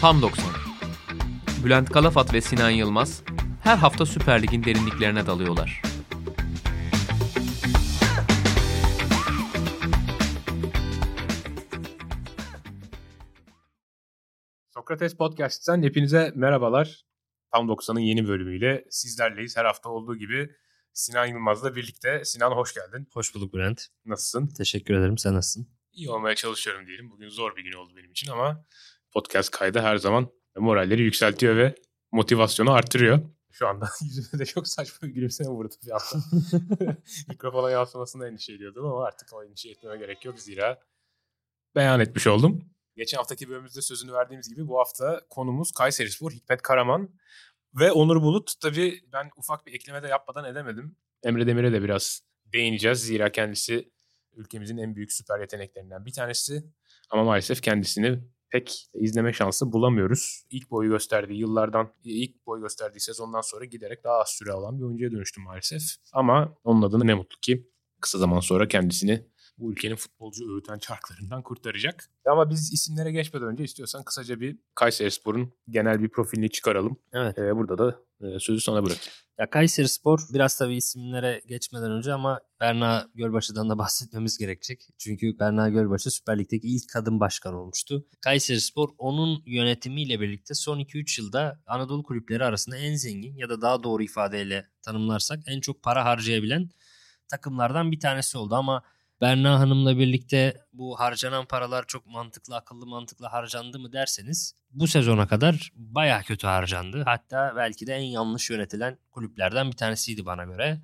Tam 90. Bülent Kalafat ve Sinan Yılmaz her hafta Süper Lig'in derinliklerine dalıyorlar. Sokrates Podcast'ten hepinize merhabalar. Tam 90'ın yeni bölümüyle sizlerleyiz. Her hafta olduğu gibi Sinan Yılmaz'la birlikte. Sinan hoş geldin. Hoş bulduk Bülent. Nasılsın? Teşekkür ederim. Sen nasılsın? İyi olmaya çalışıyorum diyelim. Bugün zor bir gün oldu benim için ama podcast kaydı her zaman moralleri yükseltiyor ve motivasyonu arttırıyor. Şu anda yüzüme de çok saçma bir gülümseme vurdu bir anda. Mikrofona yansımasını endişe ediyordum ama artık o endişe etmeme gerek yok. Zira beyan etmiş oldum. Geçen haftaki bölümümüzde sözünü verdiğimiz gibi bu hafta konumuz Kayserispor, Hikmet Karaman ve Onur Bulut. Tabii ben ufak bir ekleme de yapmadan edemedim. Emre Demir'e de biraz değineceğiz. Zira kendisi ülkemizin en büyük süper yeteneklerinden bir tanesi. Ama maalesef kendisini pek izleme şansı bulamıyoruz. İlk boyu gösterdiği yıllardan, ilk boy gösterdiği sezondan sonra giderek daha az süre alan bir oyuncuya dönüştü maalesef. Ama onun adına ne mutlu ki kısa zaman sonra kendisini bu ülkenin futbolcu öğüten çarklarından kurtaracak. Ama biz isimlere geçmeden önce istiyorsan kısaca bir Kayserispor'un genel bir profilini çıkaralım. Evet. Ee, burada da e, sözü sana bırakayım. Ya Kayseri Spor biraz tabii isimlere geçmeden önce ama Berna Gölbaşı'dan da bahsetmemiz gerekecek. Çünkü Berna Gölbaşı Süper Lig'deki ilk kadın başkan olmuştu. Kayseri Spor onun yönetimiyle birlikte son 2-3 yılda Anadolu kulüpleri arasında en zengin ya da daha doğru ifadeyle tanımlarsak en çok para harcayabilen takımlardan bir tanesi oldu ama Berna Hanım'la birlikte bu harcanan paralar çok mantıklı, akıllı mantıklı harcandı mı derseniz bu sezona kadar baya kötü harcandı. Hatta belki de en yanlış yönetilen kulüplerden bir tanesiydi bana göre.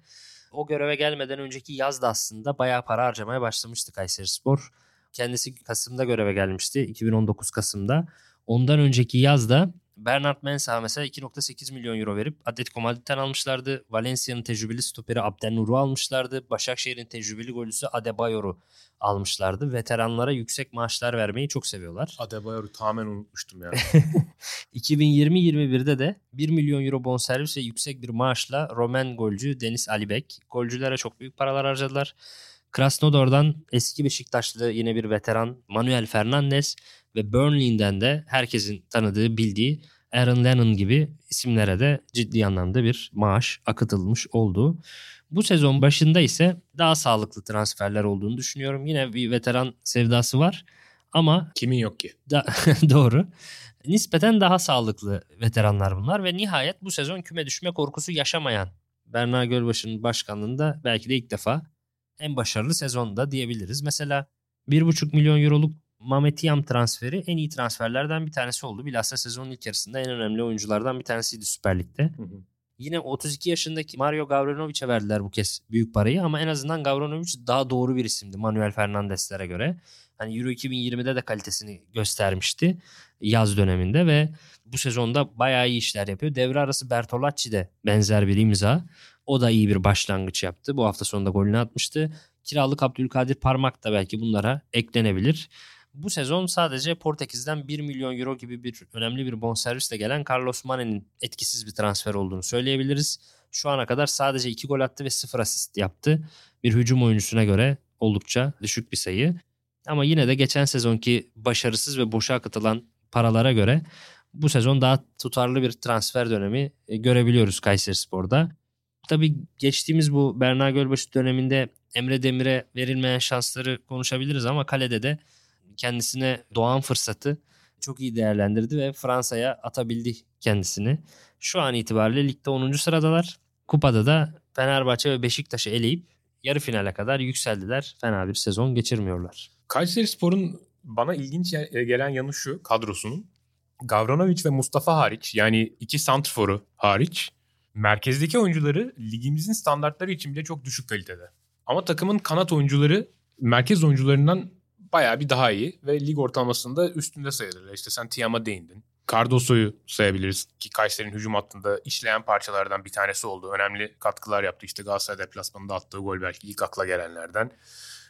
O göreve gelmeden önceki yaz da aslında baya para harcamaya başlamıştı Kayseri Spor. Kendisi Kasım'da göreve gelmişti. 2019 Kasım'da. Ondan önceki yazda Bernard Mensah mesela 2.8 milyon euro verip Atletico Madrid'den almışlardı. Valencia'nın tecrübeli stoperi Abdenur'u almışlardı. Başakşehir'in tecrübeli golcüsü Adebayor'u almışlardı. Veteranlara yüksek maaşlar vermeyi çok seviyorlar. Adebayor'u tamamen unutmuştum ya. 2020-21'de de 1 milyon euro bonservis ve yüksek bir maaşla Romen golcü Deniz Alibek. Golcülere çok büyük paralar harcadılar. Krasnodar'dan eski Beşiktaşlı yine bir veteran Manuel Fernandez ve Burnley'den de herkesin tanıdığı bildiği Aaron Lennon gibi isimlere de ciddi anlamda bir maaş akıtılmış oldu. Bu sezon başında ise daha sağlıklı transferler olduğunu düşünüyorum. Yine bir veteran sevdası var ama kimin yok ki? Da, doğru. Nispeten daha sağlıklı veteranlar bunlar ve nihayet bu sezon küme düşme korkusu yaşamayan Berna Gölbaşı'nın başkanlığında belki de ilk defa en başarılı sezonda diyebiliriz. Mesela 1,5 milyon euroluk Mametiyam transferi en iyi transferlerden bir tanesi oldu. Bilhassa sezonun ilk yarısında en önemli oyunculardan bir tanesiydi Süper Lig'de. Hı hı. Yine 32 yaşındaki Mario Gavrinovic'e verdiler bu kez büyük parayı ama en azından Gavranovic daha doğru bir isimdi Manuel Fernandes'lere göre. Hani Euro 2020'de de kalitesini göstermişti yaz döneminde ve bu sezonda bayağı iyi işler yapıyor. Devre arası Bertolacci de benzer bir imza. O da iyi bir başlangıç yaptı. Bu hafta sonunda golünü atmıştı. Kiralık Abdülkadir Parmak da belki bunlara eklenebilir. Bu sezon sadece Portekiz'den 1 milyon euro gibi bir önemli bir bonservisle gelen Carlos Mane'nin etkisiz bir transfer olduğunu söyleyebiliriz. Şu ana kadar sadece 2 gol attı ve 0 asist yaptı. Bir hücum oyuncusuna göre oldukça düşük bir sayı. Ama yine de geçen sezonki başarısız ve boşa akıtılan paralara göre bu sezon daha tutarlı bir transfer dönemi e, görebiliyoruz Kayseri Spor'da. Tabii geçtiğimiz bu Berna Gölbaşı döneminde Emre Demir'e verilmeyen şansları konuşabiliriz ama kalede de kendisine doğan fırsatı çok iyi değerlendirdi ve Fransa'ya atabildi kendisini. Şu an itibariyle ligde 10. sıradalar. Kupada da Fenerbahçe ve Beşiktaş'ı eleyip yarı finale kadar yükseldiler. Fena bir sezon geçirmiyorlar. Kayseri Spor'un bana ilginç gelen yanı şu kadrosunun. Gavranovic ve Mustafa hariç yani iki santrforu hariç merkezdeki oyuncuları ligimizin standartları için bile çok düşük kalitede. Ama takımın kanat oyuncuları merkez oyuncularından bayağı bir daha iyi ve lig ortalamasında üstünde sayılır. İşte sen Tiam'a değindin. Cardoso'yu sayabiliriz ki Kayseri'nin hücum hattında işleyen parçalardan bir tanesi oldu. Önemli katkılar yaptı. İşte Galatasaray deplasmanında attığı gol belki ilk akla gelenlerden.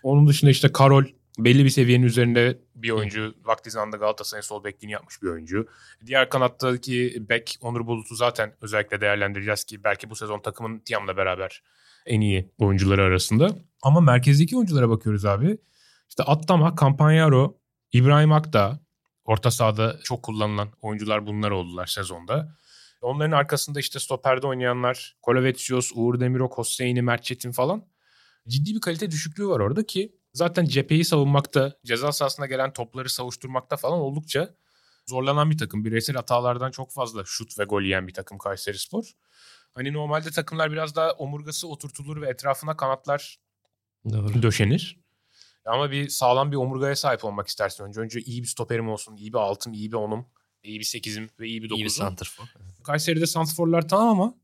Onun dışında işte Karol belli bir seviyenin üzerinde bir oyuncu. Vakti zamanında Galatasaray'ın sol bekliğini yapmış bir oyuncu. Diğer kanattaki bek Onur Bulut'u zaten özellikle değerlendireceğiz ki belki bu sezon takımın Tiam'la beraber en iyi oyuncuları arasında. Ama merkezdeki oyunculara bakıyoruz abi. İşte Attama, Campagnaro, İbrahim Akda, orta sahada çok kullanılan oyuncular bunlar oldular sezonda. Onların arkasında işte stoperde oynayanlar Kolovetsios, Uğur Demirok, Hosseini, Mert Çetin falan. Ciddi bir kalite düşüklüğü var orada ki zaten cepheyi savunmakta, ceza sahasına gelen topları savuşturmakta falan oldukça zorlanan bir takım. Bireysel hatalardan çok fazla şut ve gol yiyen bir takım Kayseri Spor. Hani normalde takımlar biraz daha omurgası oturtulur ve etrafına kanatlar Doğru. döşenir. Ama bir sağlam bir omurgaya sahip olmak istersin önce. Önce iyi bir stoperim olsun, iyi bir altım, iyi bir onum, iyi bir sekizim ve iyi bir İyi bir dokuzum. santrfor. Kayseri'de santrforlar tamam ama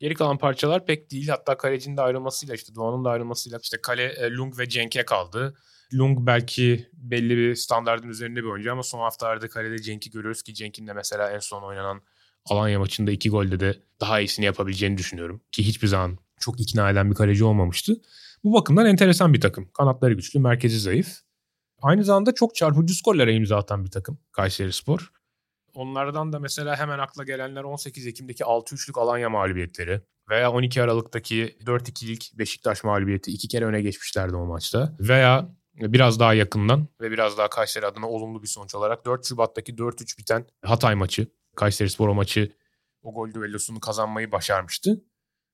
geri kalan parçalar pek değil. Hatta kalecinin de ayrılmasıyla işte Doğan'ın da ayrılmasıyla işte kale e, Lung ve Cenk'e kaldı. Lung belki belli bir standartın üzerinde bir oyuncu ama son haftalarda kalede Cenk'i görüyoruz ki Cenk'in de mesela en son oynanan Alanya maçında iki golde de daha iyisini yapabileceğini düşünüyorum. Ki hiçbir zaman çok ikna eden bir kaleci olmamıştı. Bu bakımdan enteresan bir takım. Kanatları güçlü, merkezi zayıf. Aynı zamanda çok çarpıcı skorlara imza atan bir takım Kayseri Spor. Onlardan da mesela hemen akla gelenler 18 Ekim'deki 6-3'lük Alanya mağlubiyetleri veya 12 Aralık'taki 4-2'lik Beşiktaş mağlubiyeti iki kere öne geçmişlerdi o maçta. Veya biraz daha yakından ve biraz daha Kayseri adına olumlu bir sonuç olarak 4 Şubat'taki 4-3 biten Hatay maçı. Kayseri Spor o maçı o gol düellosunu kazanmayı başarmıştı.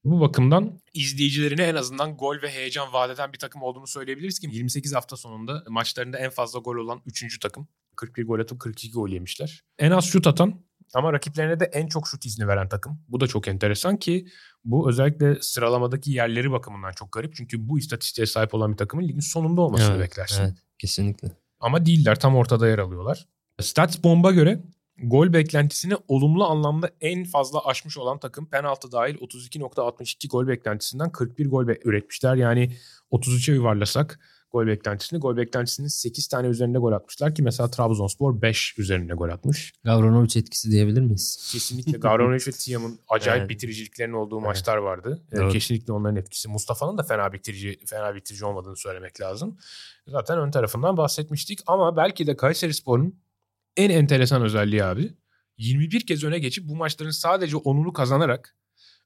Bu bakımdan izleyicilerine en azından gol ve heyecan vaat eden bir takım olduğunu söyleyebiliriz ki 28 hafta sonunda maçlarında en fazla gol olan 3. takım. 41 gol atıp 42 gol yemişler. En az şut atan ama rakiplerine de en çok şut izni veren takım. Bu da çok enteresan ki bu özellikle sıralamadaki yerleri bakımından çok garip. Çünkü bu istatistiğe sahip olan bir takımın ligin sonunda olmasını Evet, beklersin. Evet, kesinlikle. Ama değiller tam ortada yer alıyorlar. Stats Bomb'a göre gol beklentisini olumlu anlamda en fazla aşmış olan takım penaltı dahil 32.62 gol beklentisinden 41 gol be- üretmişler. Yani 33'e yuvarlasak gol beklentisini. Gol beklentisinin 8 tane üzerinde gol atmışlar ki mesela Trabzonspor 5 üzerinde gol atmış. Gavranovic etkisi diyebilir miyiz? Kesinlikle Gavranovic ve Tiam'ın acayip Evet. bitiriciliklerinin olduğu Evet. maçlar vardı. Doğru. Kesinlikle onların etkisi. Mustafa'nın da fena bitirici fena bitirici olmadığını söylemek lazım. Zaten ön tarafından bahsetmiştik ama belki de Kayserispor'un en enteresan özelliği abi 21 kez öne geçip bu maçların sadece 10'unu kazanarak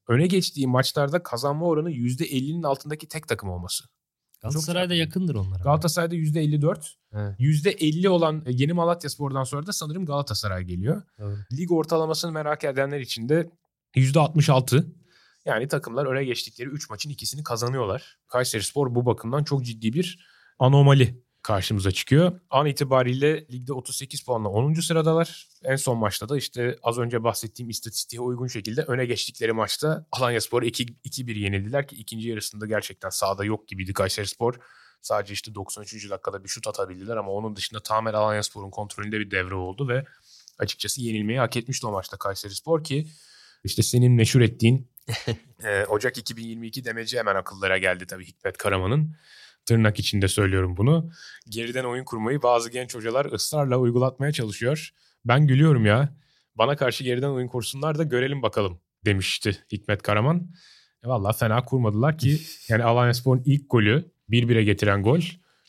öne geçtiği maçlarda kazanma oranı %50'nin altındaki tek takım olması. Galatasaray'da yakındır onlara. Galatasaray'da %54, Evet, %50 olan e, Yeni Malatya Spor'dan sonra da sanırım Galatasaray geliyor. doğru. Lig ortalamasını merak edenler için de %66. Yani takımlar öne geçtikleri 3 maçın ikisini kazanıyorlar. Kayserispor bu bakımdan çok ciddi bir anomali karşımıza çıkıyor. An itibariyle ligde 38 puanla 10. sıradalar. En son maçta da işte az önce bahsettiğim istatistiğe uygun şekilde öne geçtikleri maçta Alanyaspor'a 2 2-1 yenildiler ki ikinci yarısında gerçekten sahada yok gibiydi Kayserispor. Sadece işte 93. dakikada bir şut atabildiler ama onun dışında tamamen Alanyaspor'un kontrolünde bir devre oldu ve açıkçası yenilmeyi hak etmişti o maçta Kayserispor ki işte senin meşhur ettiğin e, Ocak 2022 demeci hemen akıllara geldi tabii Hikmet Karaman'ın. Tırnak içinde söylüyorum bunu. Geriden oyun kurmayı bazı genç hocalar ısrarla uygulatmaya çalışıyor. Ben gülüyorum ya. Bana karşı geriden oyun kursunlar da görelim bakalım demişti Hikmet Karaman. E Valla fena kurmadılar ki yani Alanyaspor'un ilk golü 1-1'e getiren gol.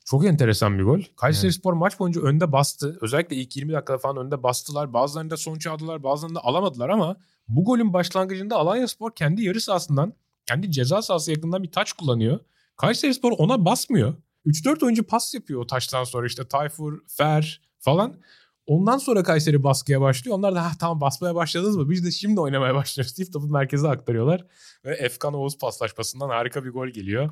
Çok enteresan bir gol. Kayserispor maç boyunca önde bastı. Özellikle ilk 20 dakika falan önde bastılar. Bazılarında sonuç aldılar, bazılarında alamadılar ama bu golün başlangıcında Alanyaspor kendi yarı sahasından, kendi ceza sahası yakından bir taç kullanıyor. Kayserispor ona basmıyor. 3-4 oyuncu pas yapıyor o taçtan sonra işte Tayfur, Fer falan. Ondan sonra Kayseri baskıya başlıyor. Onlar da ha, tamam basmaya başladınız mı? Biz de şimdi oynamaya başlıyoruz deyip topu merkeze aktarıyorlar. Ve Efkan Oğuz paslaşmasından harika bir gol geliyor.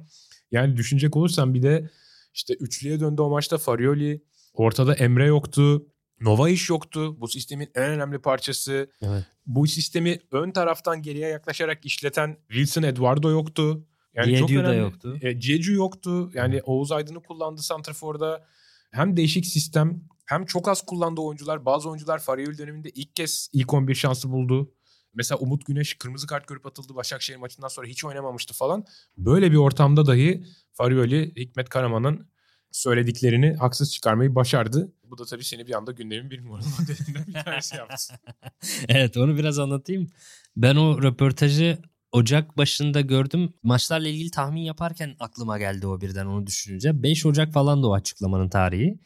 Yani düşünecek olursam bir de işte üçlüye döndü o maçta Farioli. Ortada Emre yoktu. Nova iş yoktu. Bu sistemin en önemli parçası. Evet. Bu sistemi ön taraftan geriye yaklaşarak işleten Wilson Eduardo yoktu. Yani çok Diediu da önemli. yoktu. E, Jeju yoktu. Yani Oğuz Aydın'ı kullandı Santrafor'da. Hem değişik sistem hem çok az kullandığı oyuncular. Bazı oyuncular Farioli döneminde ilk kez ilk 11 şansı buldu. Mesela Umut Güneş kırmızı kart görüp atıldı Başakşehir maçından sonra hiç oynamamıştı falan. Böyle bir ortamda dahi Farioli Hikmet Karaman'ın söylediklerini haksız çıkarmayı başardı. Bu da tabii seni bir anda gündemin bir numaralı modelinden bir tanesi yaptı. evet onu biraz anlatayım. Ben o röportajı Ocak başında gördüm. Maçlarla ilgili tahmin yaparken aklıma geldi o birden onu düşününce. 5 Ocak falan da o açıklamanın tarihi.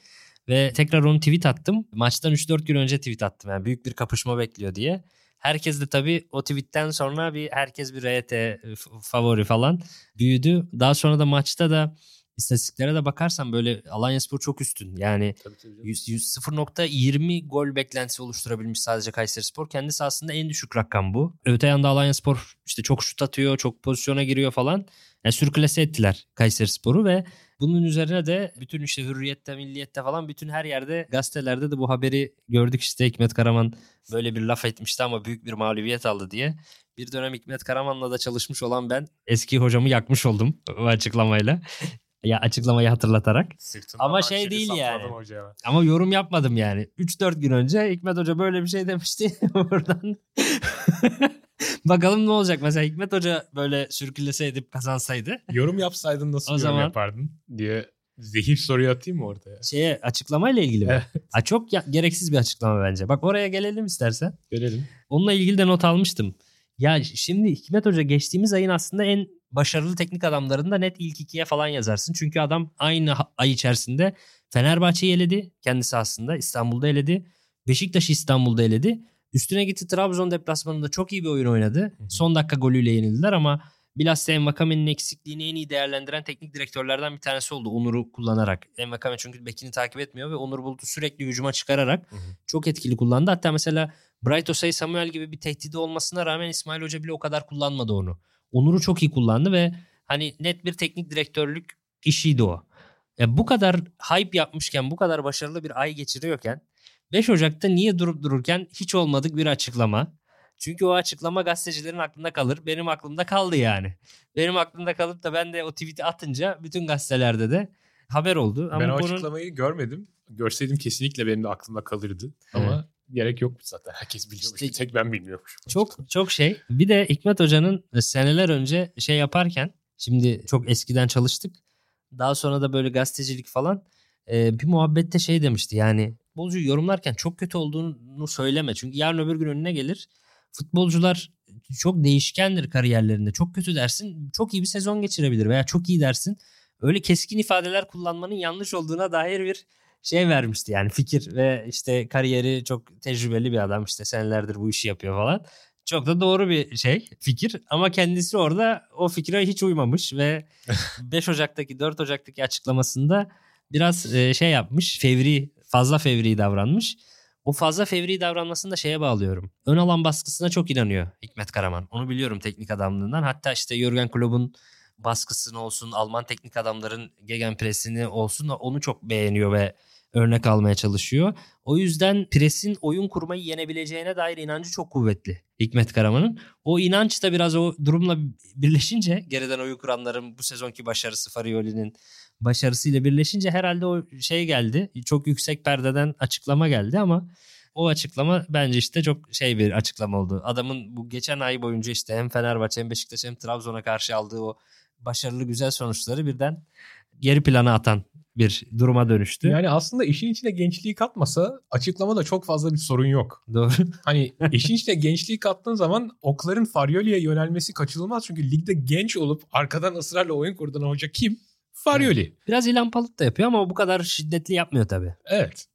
Ve tekrar onu tweet attım. Maçtan 3-4 gün önce tweet attım. Yani büyük bir kapışma bekliyor diye. Herkes de tabii o tweetten sonra bir herkes bir RT favori falan büyüdü. Daha sonra da maçta da istatistiklere de bakarsan böyle Alanyaspor çok üstün. Yani Tabii, tabii, tabii. 100 100 0.20 gol beklentisi oluşturabilmiş sadece Kayserispor. Kendisi aslında en düşük rakam bu. Öte yanda Alanyaspor işte çok şut atıyor, çok pozisyona giriyor falan. Yani sürklase ettiler Kayserispor'u ve bunun üzerine de bütün işte Hürriyet'te, Milliyet'te falan bütün her yerde gazetelerde de bu haberi gördük işte Hikmet Karaman böyle bir laf etmişti ama büyük bir mağlubiyet aldı diye. Bir dönem Hikmet Karaman'la da çalışmış olan ben eski hocamı yakmış oldum bu açıklamayla. Ya açıklamayı hatırlatarak. Sırtından Ama şey değil yani. hocaya. Ama yorum yapmadım yani. 3-4 gün önce Hikmet Hoca böyle bir şey demişti. Buradan bakalım ne olacak. Mesela Hikmet Hoca böyle sürkülese edip kazansaydı Yorum yapsaydın nasıl O yorum zaman- yapardın diye zehir soruyu atayım mı ortaya? şeye açıklamayla ilgili mi? Evet. Ha, çok ya- gereksiz bir açıklama bence. Bak oraya gelelim istersen. Gelelim. Onunla ilgili de not almıştım. Ya şimdi Hikmet Hoca geçtiğimiz ayın aslında en başarılı teknik adamlarında net ilk ikiye falan yazarsın. Çünkü adam aynı ay içerisinde Fenerbahçe'yi eledi. Kendisi aslında İstanbul'da eledi. Beşiktaş'ı İstanbul'da eledi. Üstüne gitti Trabzon deplasmanında çok iyi bir oyun oynadı. Son dakika golüyle yenildiler ama bilhassa Envakame'nin eksikliğini en iyi değerlendiren teknik direktörlerden bir tanesi oldu Onur'u kullanarak. Envakame çünkü bekini takip etmiyor ve Onur Bulut'u sürekli hücuma çıkararak Hı hı. çok etkili kullandı. Hatta mesela Bright Osay Samuel gibi bir tehdidi olmasına rağmen İsmail Hoca bile o kadar kullanmadı onu. Onur'u çok iyi kullandı ve hani net bir teknik direktörlük işiydi o. Ya bu kadar hype yapmışken, bu kadar başarılı bir ay geçiriyorken 5 Ocak'ta niye durup dururken hiç olmadık bir açıklama. Çünkü o açıklama gazetecilerin aklında kalır. Benim aklımda kaldı yani. Benim aklımda kalıp da ben de o tweet'i atınca bütün gazetelerde de haber oldu. Ama ben o bunun- açıklamayı görmedim. Görseydim kesinlikle benim de aklımda kalırdı. Ama gerek yokmuş zaten. Herkes biliyormuş. İşte- Tek ben bilmiyormuşum. Çok çok şey. Bir de Hikmet Hoca'nın seneler önce şey yaparken şimdi çok eskiden çalıştık. Daha sonra da böyle gazetecilik falan e, bir muhabbette şey demişti yani futbolcuyu yorumlarken çok kötü olduğunu söyleme. Çünkü yarın öbür gün önüne gelir. Futbolcular çok değişkendir kariyerlerinde. Çok kötü dersin çok iyi bir sezon geçirebilir veya çok iyi dersin. Öyle keskin ifadeler kullanmanın yanlış olduğuna dair bir şey vermişti yani fikir ve işte kariyeri çok tecrübeli bir adam işte senelerdir bu işi yapıyor falan. Çok da doğru bir şey fikir ama kendisi orada o fikre hiç uymamış ve 5 Ocak'taki 4 Ocak'taki açıklamasında biraz e, şey yapmış fevri fazla fevri davranmış. O fazla fevri davranmasını da şeye bağlıyorum. Ön alan baskısına çok inanıyor Hikmet Karaman. Onu biliyorum teknik adamlığından. Hatta işte Jürgen Klopp'un baskısını olsun, Alman teknik adamların gegenpressini olsun onu çok beğeniyor ve örnek almaya çalışıyor. O yüzden presin oyun kurmayı yenebileceğine dair inancı çok kuvvetli Hikmet Karaman'ın. O inanç da biraz o durumla birleşince geriden oyun kuranların bu sezonki başarısı Farioli'nin başarısıyla birleşince herhalde o şey geldi. Çok yüksek perdeden açıklama geldi ama o açıklama bence işte çok şey bir açıklama oldu. Adamın bu geçen ay boyunca işte hem Fenerbahçe hem Beşiktaş hem Trabzon'a karşı aldığı o başarılı güzel sonuçları birden geri plana atan bir duruma dönüştü. Yani aslında işin içine gençliği katmasa açıklamada çok fazla bir sorun yok. Doğru. Hani işin içine gençliği kattığın zaman okların Farioli'ye yönelmesi kaçınılmaz. Çünkü ligde genç olup arkadan ısrarla oyun kurduğun hoca kim? Farioli. Biraz İlhan Palut da yapıyor ama bu kadar şiddetli yapmıyor tabii. Evet.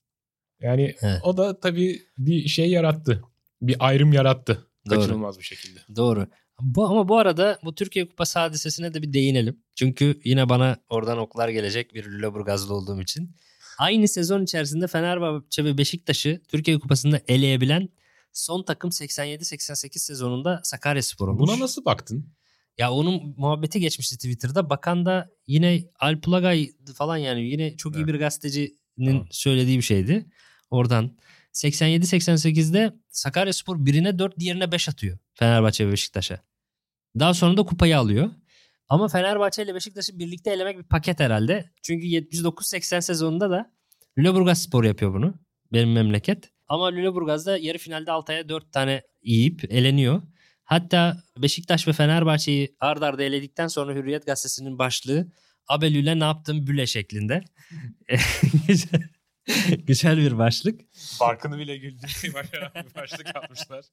Yani Evet. o da tabii bir şey yarattı. Bir ayrım yarattı. Doğru. Kaçınılmaz bir şekilde. Doğru. Bu, ama bu arada bu Türkiye Kupası hadisesine de bir değinelim. Çünkü yine bana oradan oklar gelecek bir Lüleburgazlı olduğum için. Aynı sezon içerisinde Fenerbahçe ve Beşiktaş'ı Türkiye Kupası'nda eleyebilen son takım 87-88 sezonunda Sakaryaspor olmuş. Buna nasıl baktın? Ya onun muhabbeti geçmişti Twitter'da. Bakan da yine Alp Ulagay falan yani yine çok iyi Evet. bir gazetecinin Tamam. söylediği bir şeydi. Oradan 87-88'de Sakaryaspor birine 4 diğerine 5 atıyor Fenerbahçe ve Beşiktaş'a. Daha sonra da kupayı alıyor. Ama Fenerbahçe ile Beşiktaş'ı birlikte elemek bir paket herhalde. Çünkü 79-80 sezonunda da Lüleburgaz Spor yapıyor bunu. Benim memleket. Ama Lüleburgaz'da yarı finalde Altay'a 4 tane yiyip eleniyor. Hatta Beşiktaş ve Fenerbahçe'yi ard arda eledikten sonra Hürriyet Gazetesi'nin başlığı Abelüle ne yaptın büle şeklinde. Güzel bir başlık. Barkını bile başaran bir başlık yapmışlar.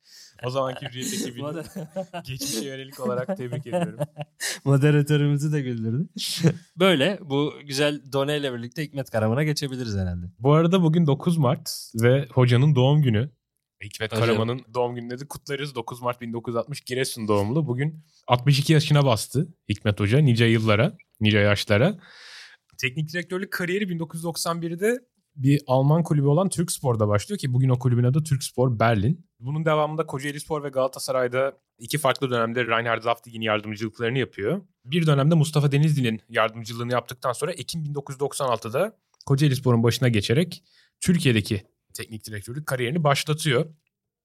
O zamanki Hürriyet ekibini Moder- geçmişe yönelik olarak tebrik ediyorum. Moderatörümüzü de güldürdü. Böyle bu güzel done ile birlikte Hikmet Karaman'a geçebiliriz herhalde. Bu arada bugün 9 Mart ve hocanın doğum günü. Hikmet Hocam. Karaman'ın doğum gününü de kutlarız. 9 Mart 1960 Giresun doğumlu. Bugün 62 yaşına bastı Hikmet Hoca nice yıllara, nice yaşlara. Teknik direktörlük kariyeri 1991'de bir Alman kulübü olan Türkspor'da başlıyor ki bugün o kulübün adı Türkspor Berlin. Bunun devamında Kocaelispor ve Galatasaray'da iki farklı dönemde Reinhard Zaftig'in yardımcılıklarını yapıyor. Bir dönemde Mustafa Denizli'nin yardımcılığını yaptıktan sonra Ekim 1996'da Kocaelispor'un başına geçerek Türkiye'deki teknik direktörlük kariyerini başlatıyor.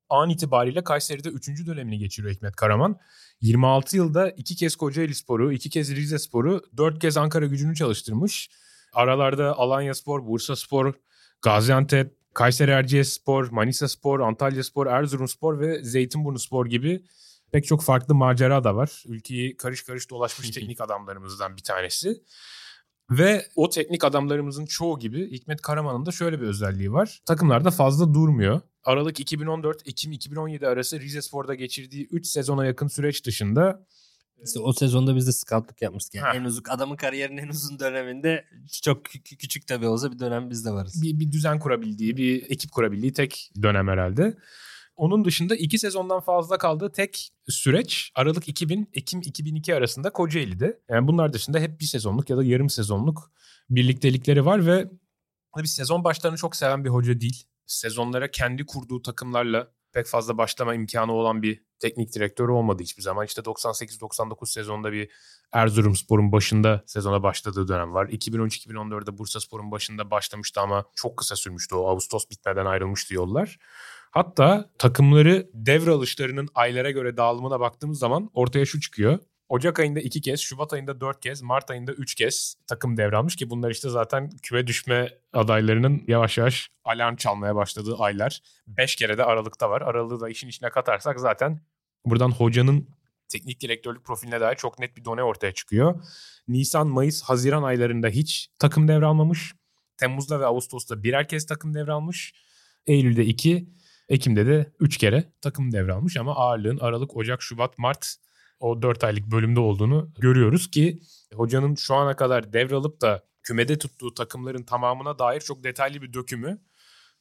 An itibariyle Kayseri'de 3. dönemini geçiriyor Hikmet Karaman. 26 yılda iki kez Kocaeli Sporu, iki kez Rize Sporu, dört kez Ankara gücünü çalıştırmış. Aralarda Alanya Spor, Bursa Spor, Gaziantep, Kayseri Erciyes Spor, Manisa Spor, Antalya Spor, Erzurum Spor ve Zeytinburnu Spor gibi pek çok farklı macera da var. Ülkeyi karış karış dolaşmış teknik adamlarımızdan bir tanesi. Ve o teknik adamlarımızın çoğu gibi Hikmet Karaman'ın da şöyle bir özelliği var. Takımlarda fazla durmuyor. Aralık 2014, Ekim 2017 arası Rize Spor'da geçirdiği 3 sezona yakın süreç dışında İşte o sezonda biz de scoutluk yapmıştık. Yani Ha. en uzun adamın kariyerinin en uzun döneminde çok kü- küçük tabii olsa bir dönem biz de varız. bir, bir düzen kurabildiği, bir ekip kurabildiği tek dönem herhalde. Onun dışında iki sezondan fazla kaldığı tek süreç Aralık 2000, Ekim 2002 arasında Kocaeli'de. Yani bunlar dışında hep bir sezonluk ya da yarım sezonluk birliktelikleri var ve bir sezon başlarını çok seven bir hoca değil. Sezonlara kendi kurduğu takımlarla pek fazla başlama imkanı olan bir teknik direktör olmadı hiçbir zaman. İşte 98-99 sezonda bir Erzurumspor'un başında sezona başladığı dönem var. 2013-2014'de Bursaspor'un başında başlamıştı ama çok kısa sürmüştü o. Ağustos bitmeden ayrılmıştı yollar. Hatta takımları devralışlarının aylara göre dağılımına baktığımız zaman ortaya şu çıkıyor. Ocak ayında iki kez, Şubat ayında dört kez, Mart ayında üç kez takım devralmış ki bunlar işte zaten küme düşme adaylarının yavaş yavaş alarm çalmaya başladığı aylar. Beş kere de Aralık'ta var. Aralığı da işin içine katarsak zaten buradan hocanın teknik direktörlük profiline dair çok net bir done ortaya çıkıyor. Nisan, Mayıs, Haziran aylarında hiç takım devralmamış. Temmuz'da ve Ağustos'ta birer kez takım devralmış. Eylül'de iki, Ekim'de de üç kere takım devralmış ama ağırlığın Aralık, Ocak, Şubat, Mart o 4 aylık bölümde olduğunu görüyoruz ki hocanın şu ana kadar devralıp da kümede tuttuğu takımların tamamına dair çok detaylı bir dökümü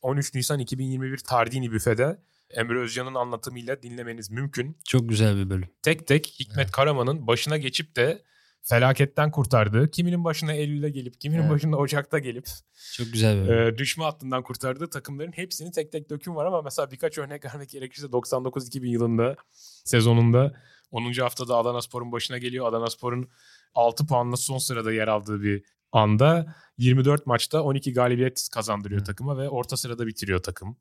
13 Nisan 2021 Tardini büfede Emre Özcan'ın anlatımıyla dinlemeniz mümkün. Çok güzel bir bölüm. Tek tek Hikmet Evet. Karaman'ın başına geçip de felaketten kurtardığı, kiminin başına Eylül'de gelip, kiminin Evet. başına Ocak'ta gelip Çok güzel bir bölüm. e, düşme hattından kurtardığı takımların hepsini tek tek döküm var ama mesela birkaç örnek vermek gerekirse 99-2000 yılında sezonunda 10. haftada Adana Spor'un başına geliyor. Adana Spor'un 6 puanla son sırada yer aldığı bir anda 24 maçta 12 galibiyet kazandırıyor Hı. takıma ve orta sırada bitiriyor takım.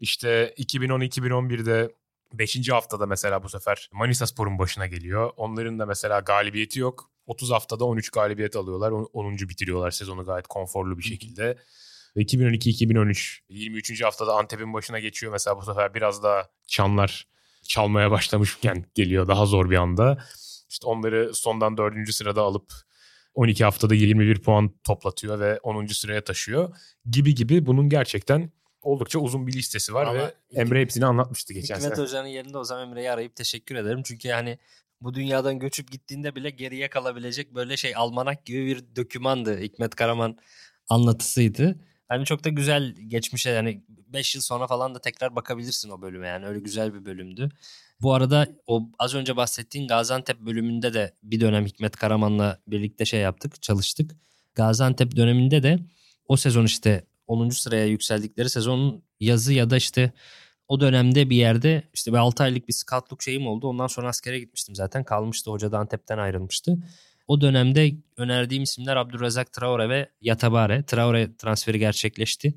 İşte 2010-2011'de 5. haftada mesela bu sefer Manisa Spor'un başına geliyor. Onların da mesela galibiyeti yok. 30 haftada 13 galibiyet alıyorlar. On- 10. bitiriyorlar sezonu gayet konforlu bir şekilde. Ve 2012-2013 23. haftada Antep'in başına geçiyor. Mesela bu sefer biraz daha çanlar çalmaya başlamışken geliyor daha zor bir anda. İşte onları sondan 4. sırada alıp 12 haftada 21 puan toplatıyor ve 10. sıraya taşıyor. Gibi gibi bunun gerçekten oldukça uzun bir listesi var Ama ve Emre hepsini anlatmıştı geçen Hikmet sene. Hoca'nın yerinde o zaman Emre'yi arayıp teşekkür ederim. Çünkü yani bu dünyadan göçüp gittiğinde bile geriye kalabilecek böyle şey almanak gibi bir dokümandı. Hikmet Karaman anlatısıydı. Hani çok da güzel geçmişe yani 5 yıl sonra falan da tekrar bakabilirsin o bölüme yani öyle güzel bir bölümdü. Bu arada o az önce bahsettiğin Gaziantep bölümünde de bir dönem Hikmet Karaman'la birlikte şey yaptık, çalıştık. Gaziantep döneminde de o sezon işte 10. sıraya yükseldikleri sezonun yazı ya da işte o dönemde bir yerde işte bir 6 aylık bir scoutluk şeyim oldu. Ondan sonra askere gitmiştim zaten. Kalmıştı. Hoca da Antep'ten ayrılmıştı. O dönemde önerdiğim isimler Abdurrazak Traore ve Yatabare. Traore transferi gerçekleşti.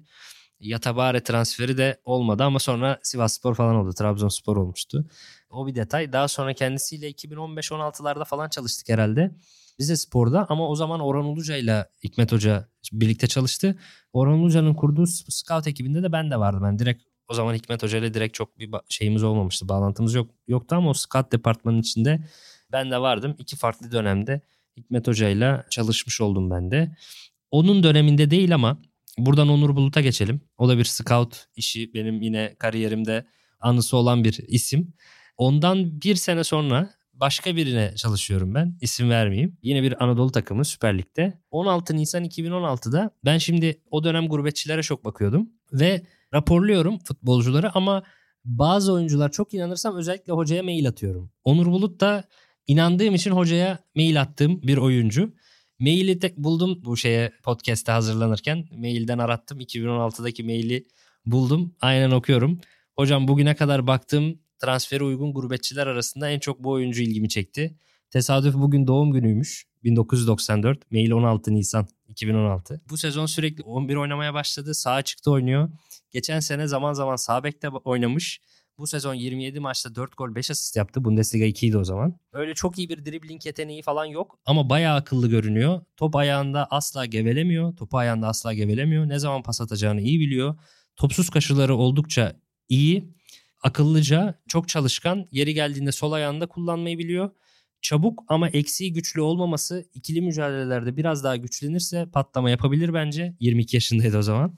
Yatabare transferi de olmadı ama sonra Sivasspor falan oldu. Trabzonspor olmuştu. O bir detay. Daha sonra kendisiyle 2015-16'larda falan çalıştık herhalde. Rize Spor'da ama o zaman Orhan Uluca ile Hikmet Hoca birlikte çalıştı. Orhan Uluca'nın kurduğu scout ekibinde de ben de vardım. Ben direkt o zaman Hikmet Hoca ile direkt çok bir şeyimiz olmamıştı. Bağlantımız yok yoktu ama o scout departmanının içinde ben de vardım. İki farklı dönemde Hikmet Hoca çalışmış oldum ben de. Onun döneminde değil ama Buradan Onur Bulut'a geçelim. O da bir scout işi benim yine kariyerimde anısı olan bir isim. Ondan bir sene sonra başka birine çalışıyorum ben. İsim vermeyeyim. Yine bir Anadolu takımı Süper Lig'de. 16 Nisan 2016'da ben şimdi o dönem gurbetçilere çok bakıyordum. Ve raporluyorum futbolcuları ama bazı oyuncular çok inanırsam özellikle hocaya mail atıyorum. Onur Bulut da inandığım için hocaya mail attığım bir oyuncu. Maili tek buldum bu şeye podcast'te hazırlanırken. Mailden arattım. 2016'daki maili buldum. Aynen okuyorum. Hocam bugüne kadar baktığım transferi uygun gurbetçiler arasında en çok bu oyuncu ilgimi çekti. Tesadüf bugün doğum günüymüş. 1994. Mail 16 Nisan 2016. Bu sezon sürekli 11 oynamaya başladı. Sağ çıktı oynuyor. Geçen sene zaman zaman sağ bekte oynamış. Bu sezon 27 maçta 4 gol 5 asist yaptı. Bundesliga 2'ydi o zaman. Öyle çok iyi bir dribbling yeteneği falan yok ama bayağı akıllı görünüyor. Top ayağında asla gevelemiyor. Topu ayağında asla gevelemiyor. Ne zaman pas atacağını iyi biliyor. Topsuz kaşıları oldukça iyi. Akıllıca, çok çalışkan. Yeri geldiğinde sol ayağında kullanmayı biliyor. Çabuk ama eksiği güçlü olmaması ikili mücadelelerde biraz daha güçlenirse patlama yapabilir bence. 22 yaşındaydı o zaman.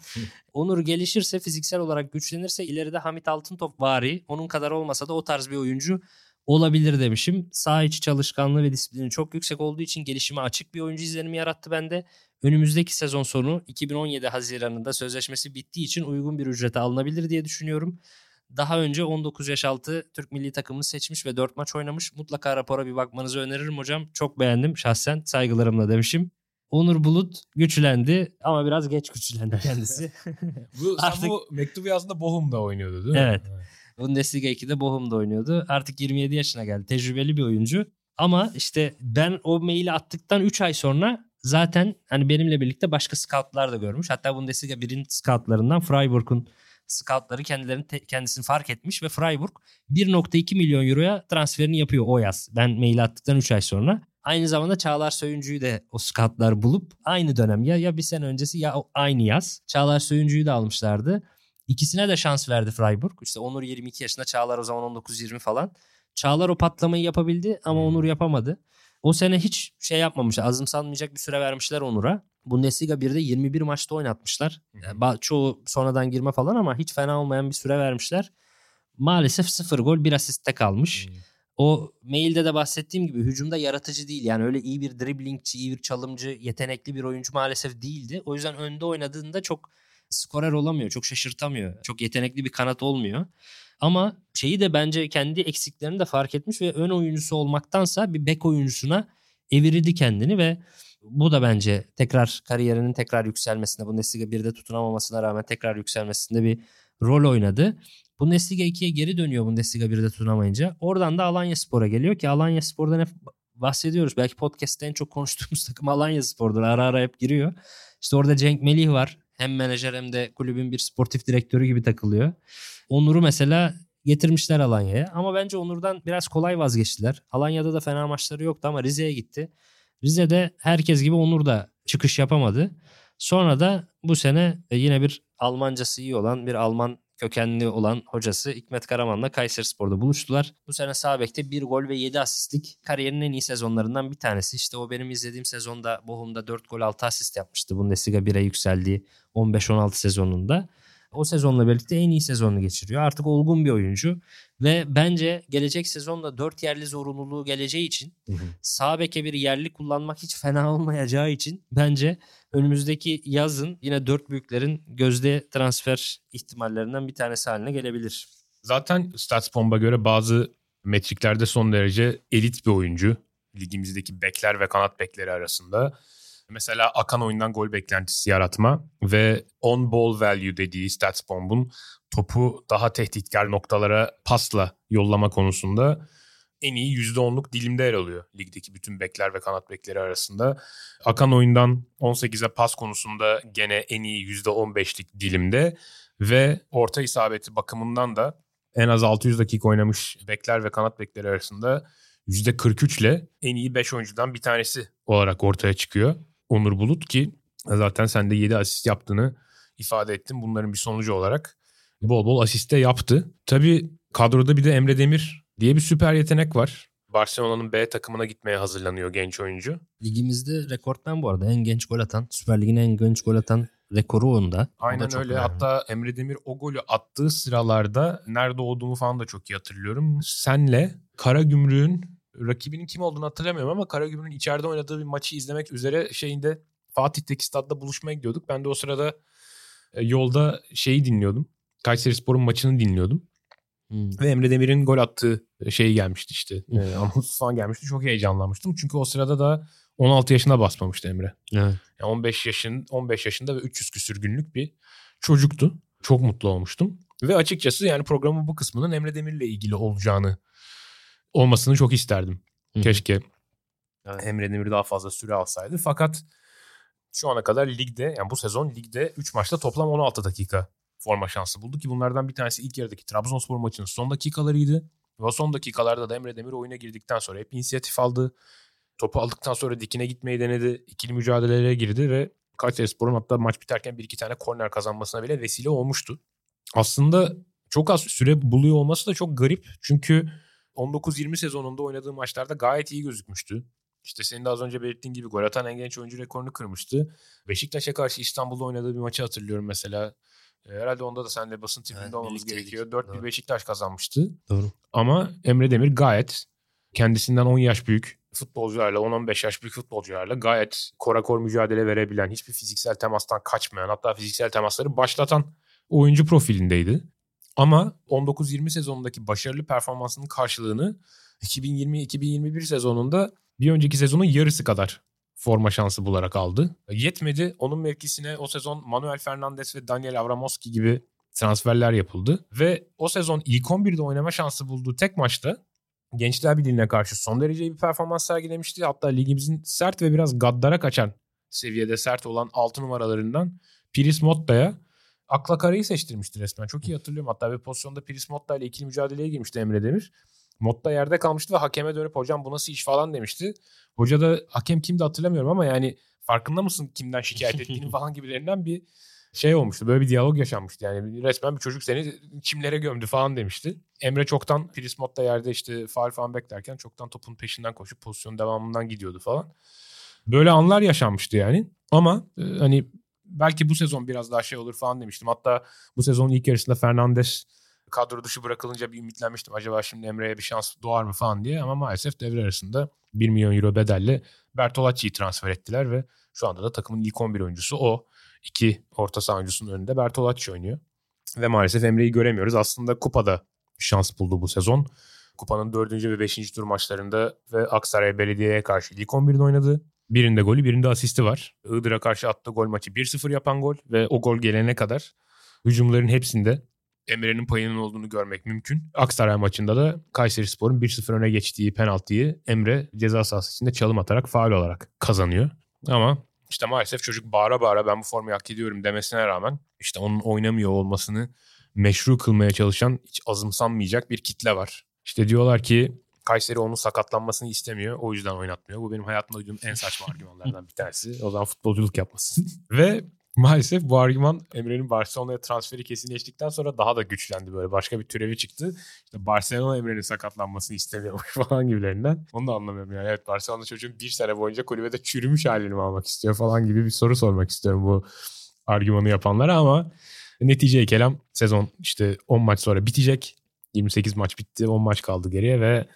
Onur gelişirse fiziksel olarak güçlenirse ileride Hamit Altıntop vari onun kadar olmasa da o tarz bir oyuncu olabilir demişim. Sağ içi çalışkanlığı ve disiplini çok yüksek olduğu için gelişime açık bir oyuncu izlenimi yarattı bende. Önümüzdeki sezon sonu 2017 Haziran'ında sözleşmesi bittiği için uygun bir ücrete alınabilir diye düşünüyorum. Daha önce 19 yaş altı Türk milli takımını seçmiş ve 4 maç oynamış. Mutlaka rapora bir bakmanızı öneririm hocam. Çok beğendim şahsen saygılarımla demişim. Onur Bulut güçlendi ama biraz geç güçlendi kendisi. bu, Artık- Sen bu mektubu yazdığında Bochum'da oynuyordu değil mi? Evet. Bundesliga 2'de Bochum'da oynuyordu. Artık 27 yaşına geldi. Tecrübeli bir oyuncu. Ama işte ben o maili attıktan 3 ay sonra zaten hani benimle birlikte başka scoutlar da görmüş. Hatta Bundesliga 1'in scoutlarından Freiburg'un scoutları kendilerini te- kendisini fark etmiş ve Freiburg 1.2 milyon euroya transferini yapıyor o yaz. Ben mail attıktan 3 ay sonra. Aynı zamanda Çağlar Söyüncü'yü de o scoutlar bulup aynı dönem ya ya bir sene öncesi ya aynı yaz. Çağlar Söyüncü'yü de almışlardı. İkisine de şans verdi Freiburg. İşte Onur 22 yaşında, Çağlar o zaman 19-20 falan. Çağlar o patlamayı yapabildi ama Onur yapamadı. O sene hiç şey yapmamış. Azımsanmayacak bir süre vermişler Onur'a. Bundesliga 1'de 21 maçta oynatmışlar. Yani çoğu sonradan girme falan ama hiç fena olmayan bir süre vermişler. Maalesef 0 gol 1 asiste kalmış. Hmm. O mailde de bahsettiğim gibi hücumda yaratıcı değil. Yani öyle iyi bir driblingçi, iyi bir çalımcı, yetenekli bir oyuncu maalesef değildi. O yüzden önde oynadığında çok skorer olamıyor. Çok şaşırtamıyor. Çok yetenekli bir kanat olmuyor. Ama şeyi de bence kendi eksiklerini de fark etmiş ve ön oyuncusu olmaktansa bir bek oyuncusuna evirdi kendini ve bu da bence tekrar kariyerinin tekrar yükselmesine, Bundesliga 1'de tutunamamasına rağmen tekrar yükselmesinde bir rol oynadı. Bundesliga 2'ye geri dönüyor Bundesliga 1'de tutunamayınca. Oradan da Alanya Spor'a geliyor ki Alanya Spor'dan hep bahsediyoruz. Belki podcast'te en çok konuştuğumuz takım Alanya Spor'dur. Ara ara hep giriyor. İşte orada Cenk Melih var. Hem menajer hem de kulübün bir sportif direktörü gibi takılıyor. Onur'u mesela getirmişler Alanya'ya. Ama bence Onur'dan biraz kolay vazgeçtiler. Alanya'da da fena maçları yoktu ama Rize'ye gitti. Rize'de herkes gibi Onur da çıkış yapamadı. Sonra da bu sene e, yine bir Almancası iyi olan bir Alman kökenli olan hocası Hikmet Karaman'la Kayserispor'da buluştular. Bu sene sağ bekte 1 gol ve 7 asistlik kariyerinin en iyi sezonlarından bir tanesi. İşte o benim izlediğim sezonda Bochum'da 4 gol 6 asist yapmıştı. Bundesliga 1'e yükseldiği 15-16 sezonunda. O sezonla birlikte en iyi sezonunu geçiriyor. Artık olgun bir oyuncu ve bence gelecek sezonda 4 yerli zorunluluğu geleceği için sağ beke bir yerli kullanmak hiç fena olmayacağı için bence önümüzdeki yazın yine dört büyüklerin gözde transfer ihtimallerinden bir tanesi haline gelebilir. Zaten Statsbomb'a göre bazı metriklerde son derece elit bir oyuncu. Ligimizdeki bekler ve kanat bekleri arasında. Mesela akan oyundan gol beklentisi yaratma ve on ball value dediği Statsbomb'un topu daha tehditkar noktalara pasla yollama konusunda en iyi %10'luk dilimde yer alıyor ligdeki bütün bekler ve kanat bekleri arasında. Akan oyundan 18'e pas konusunda gene en iyi %15'lik dilimde ve orta isabeti bakımından da en az 600 dakika oynamış bekler ve kanat bekleri arasında %43 ile en iyi 5 oyuncudan bir tanesi olarak ortaya çıkıyor. Onur Bulut ki zaten sen de 7 asist yaptığını ifade ettin. Bunların bir sonucu olarak bol bol asiste yaptı. Tabii kadroda bir de Emre Demir diye bir süper yetenek var. Barcelona'nın B takımına gitmeye hazırlanıyor genç oyuncu. Ligimizde rekortmen bu arada en genç gol atan, Süper Lig'in en genç gol atan rekoru onda. Aynen öyle. önemli. Hatta Emre Demir o golü attığı sıralarda nerede olduğumu falan da çok iyi hatırlıyorum. Senle Karagümrük'ün rakibinin kim olduğunu hatırlamıyorum ama Karagümrük'ün içeride oynadığı bir maçı izlemek üzere şeyinde Fatih'teki stadda buluşmaya gidiyorduk. Ben de o sırada e, yolda şeyi dinliyordum. Kayserispor'un maçını dinliyordum. Hmm. Ve Emre Demir'in gol attığı şey gelmişti işte. E, anons falan gelmişti. Çok heyecanlanmıştım. Çünkü o sırada da 16 yaşına basmamıştı Emre. Evet. Yani 15 yaşın 15 yaşında ve 300 küsür günlük bir çocuktu. Çok mutlu olmuştum. Ve açıkçası yani programın bu kısmının Emre Demir'le ilgili olacağını olmasını çok isterdim. Hı hı. Keşke Evet. Emre Demir daha fazla süre alsaydı. Fakat şu ana kadar ligde yani bu sezon ligde 3 maçta toplam 16 dakika forma şansı buldu ki bunlardan bir tanesi ilk yarıdaki Trabzonspor maçının son dakikalarıydı. Ve o son dakikalarda da Emre Demir oyuna girdikten sonra hep inisiyatif aldı. Topu aldıktan sonra dikine gitmeyi denedi. İkili mücadelelere girdi ve Kayserispor'un hatta maç biterken bir iki tane korner kazanmasına bile vesile olmuştu. Aslında çok az süre buluyor olması da çok garip. Çünkü 19-20 sezonunda oynadığı maçlarda gayet iyi gözükmüştü. İşte senin de az önce belirttiğin gibi gol atan en genç oyuncu rekorunu kırmıştı. Beşiktaş'a karşı İstanbul'da oynadığı bir maçı hatırlıyorum mesela. E, Herhalde onda da senle basın tribünde Evet, olmamız gerekiyor. 4 bir Doğru. Beşiktaş kazanmıştı. Doğru. Ama Emre Demir gayet kendisinden 10 yaş büyük futbolcularla 10-15 yaş büyük futbolcularla gayet korakor mücadele verebilen, hiçbir fiziksel temastan kaçmayan hatta fiziksel temasları başlatan oyuncu profilindeydi. Ama 19-20 sezonundaki başarılı performansının karşılığını 2020-2021 sezonunda bir önceki sezonun yarısı kadar forma şansı bularak aldı. Yetmedi. Onun mevkisine o sezon Manuel Fernandes ve Daniel Avramoski gibi transferler yapıldı. Ve o sezon ilk 11'de oynama şansı bulduğu tek maçta Gençler Birliği'ne karşı son derece bir performans sergilemişti. Hatta ligimizin sert ve biraz gaddara kaçan seviyede sert olan 6 numaralarından Piris Motta'ya akla karayı seçtirmişti resmen. Çok iyi hatırlıyorum. Hatta bir pozisyonda Piris Motta ile ikili mücadeleye girmişti Emre Demir. Motta yerde kalmıştı ve hakeme dönüp hocam bu nasıl iş falan demişti. Hoca da hakem kimdi hatırlamıyorum ama yani farkında mısın kimden şikayet ettiğini falan gibilerinden bir şey olmuştu. Böyle bir diyalog yaşanmıştı. Yani resmen bir çocuk seni çimlere gömdü falan demişti. Emre çoktan Piris Motta yerde işte faal falan beklerken çoktan topun peşinden koşup pozisyon devamından gidiyordu falan. Böyle anlar yaşanmıştı yani. Ama e, hani belki bu sezon biraz daha şey olur falan demiştim. Hatta bu sezonun ilk yarısında Fernandes kadro dışı bırakılınca bir ümitlenmiştim. Acaba şimdi Emre'ye bir şans doğar mı falan diye. Ama maalesef devre arasında 1 milyon euro bedelle Bertolacci'yi transfer ettiler ve şu anda da takımın ilk 11 oyuncusu o. İki orta saha oyuncusunun önünde Bertolacci oynuyor. Ve maalesef Emre'yi göremiyoruz. Aslında kupada şans buldu bu sezon. Kupanın 4. ve 5. tur maçlarında ve Aksaray Belediye'ye karşı ilk 11'de oynadı. Birinde golü birinde asisti var. Iğdır'a karşı attığı gol maçı 1-0 yapan gol ve o gol gelene kadar hücumların hepsinde Emre'nin payının olduğunu görmek mümkün. Aksaray maçında da Kayserispor'un 1-0 öne geçtiği penaltıyı Emre ceza sahası içinde çalım atarak faul olarak kazanıyor. Ama işte maalesef çocuk bağıra bağıra ben bu formayı hak ediyorum demesine rağmen işte onun oynamıyor olmasını meşru kılmaya çalışan hiç azımsanmayacak bir kitle var. İşte diyorlar ki Kayseri onun sakatlanmasını istemiyor. O yüzden oynatmıyor. Bu benim hayatımda duyduğum en saçma argümanlardan bir tanesi. O zaman futbolculuk yapmasın. Ve maalesef bu argüman Emre'nin Barcelona'ya transferi kesinleştikten sonra daha da güçlendi böyle. Başka bir türevi çıktı. İşte Barcelona Emre'nin sakatlanmasını istemiyormuş falan gibilerinden. Onu da anlamıyorum yani. Evet Barcelona çocuğun bir sene boyunca kulübede çürümüş halini mi almak istiyor falan gibi bir soru sormak istiyorum bu argümanı yapanlara ama netice kelam sezon işte 10 maç sonra bitecek. 28 maç bitti. 10 maç kaldı geriye ve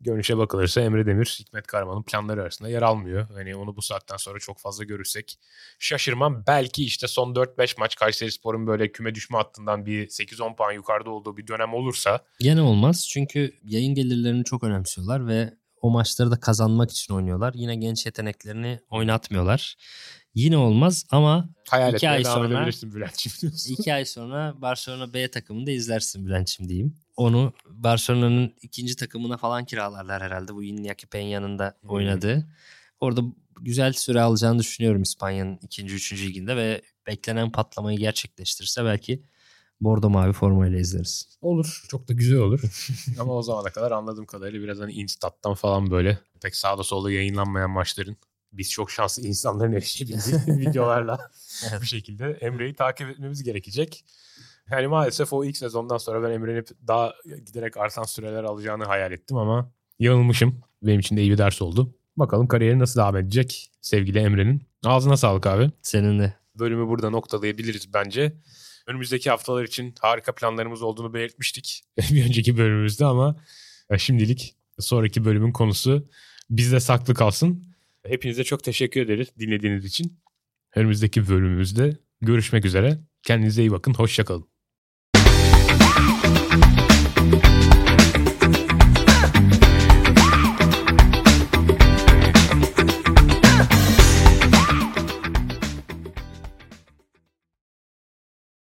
görünüşe bakılırsa Emre Demir Hikmet Karaman'ın planları arasında yer almıyor. Hani onu bu saatten sonra çok fazla görürsek şaşırmam. Belki işte son 4-5 maç Kayserispor'un böyle küme düşme hattından bir 8-10 puan yukarıda olduğu bir dönem olursa Gene olmaz çünkü yayın gelirlerini çok önemsiyorlar ve o maçları da kazanmak için oynuyorlar. Yine genç yeteneklerini oynatmıyorlar. Yine olmaz ama hayal İki ay sonra- iki ay sonra Barcelona B takımında izlersin Bülent'ciğim diyeyim. Onu Barcelona'nın ikinci takımına falan kiralarlar herhalde. Bu Iñaki Peña'nın da Hmm. oynadığı. Orada güzel süre alacağını düşünüyorum İspanya'nın ikinci, üçüncü liginde ve beklenen patlamayı gerçekleştirirse belki bordo mavi formayla izleriz. Olur. Çok da güzel olur. Ama o zamana kadar anladığım kadarıyla biraz hani Instat'tan falan böyle pek sağda solda yayınlanmayan maçların biz çok şanslı insanların erişebildiği videolarla bu şekilde Emre'yi takip etmemiz gerekecek. Yani maalesef o ilk sezondan sonra ben Emre'nin daha giderek artan süreler alacağını hayal ettim ama yanılmışım. Benim için de iyi bir ders oldu. Bakalım kariyeri nasıl devam edecek sevgili Emre'nin. Ağzına sağlık abi. Senin de. bölümü burada noktalayabiliriz bence. Önümüzdeki haftalar için harika planlarımız olduğunu belirtmiştik bir önceki bölümümüzde ama e, şimdilik sonraki bölümün konusu bizde saklı kalsın. Hepinize çok teşekkür ederiz dinlediğiniz için. Önümüzdeki bölümümüzde görüşmek üzere. Kendinize iyi bakın. Hoşçakalın.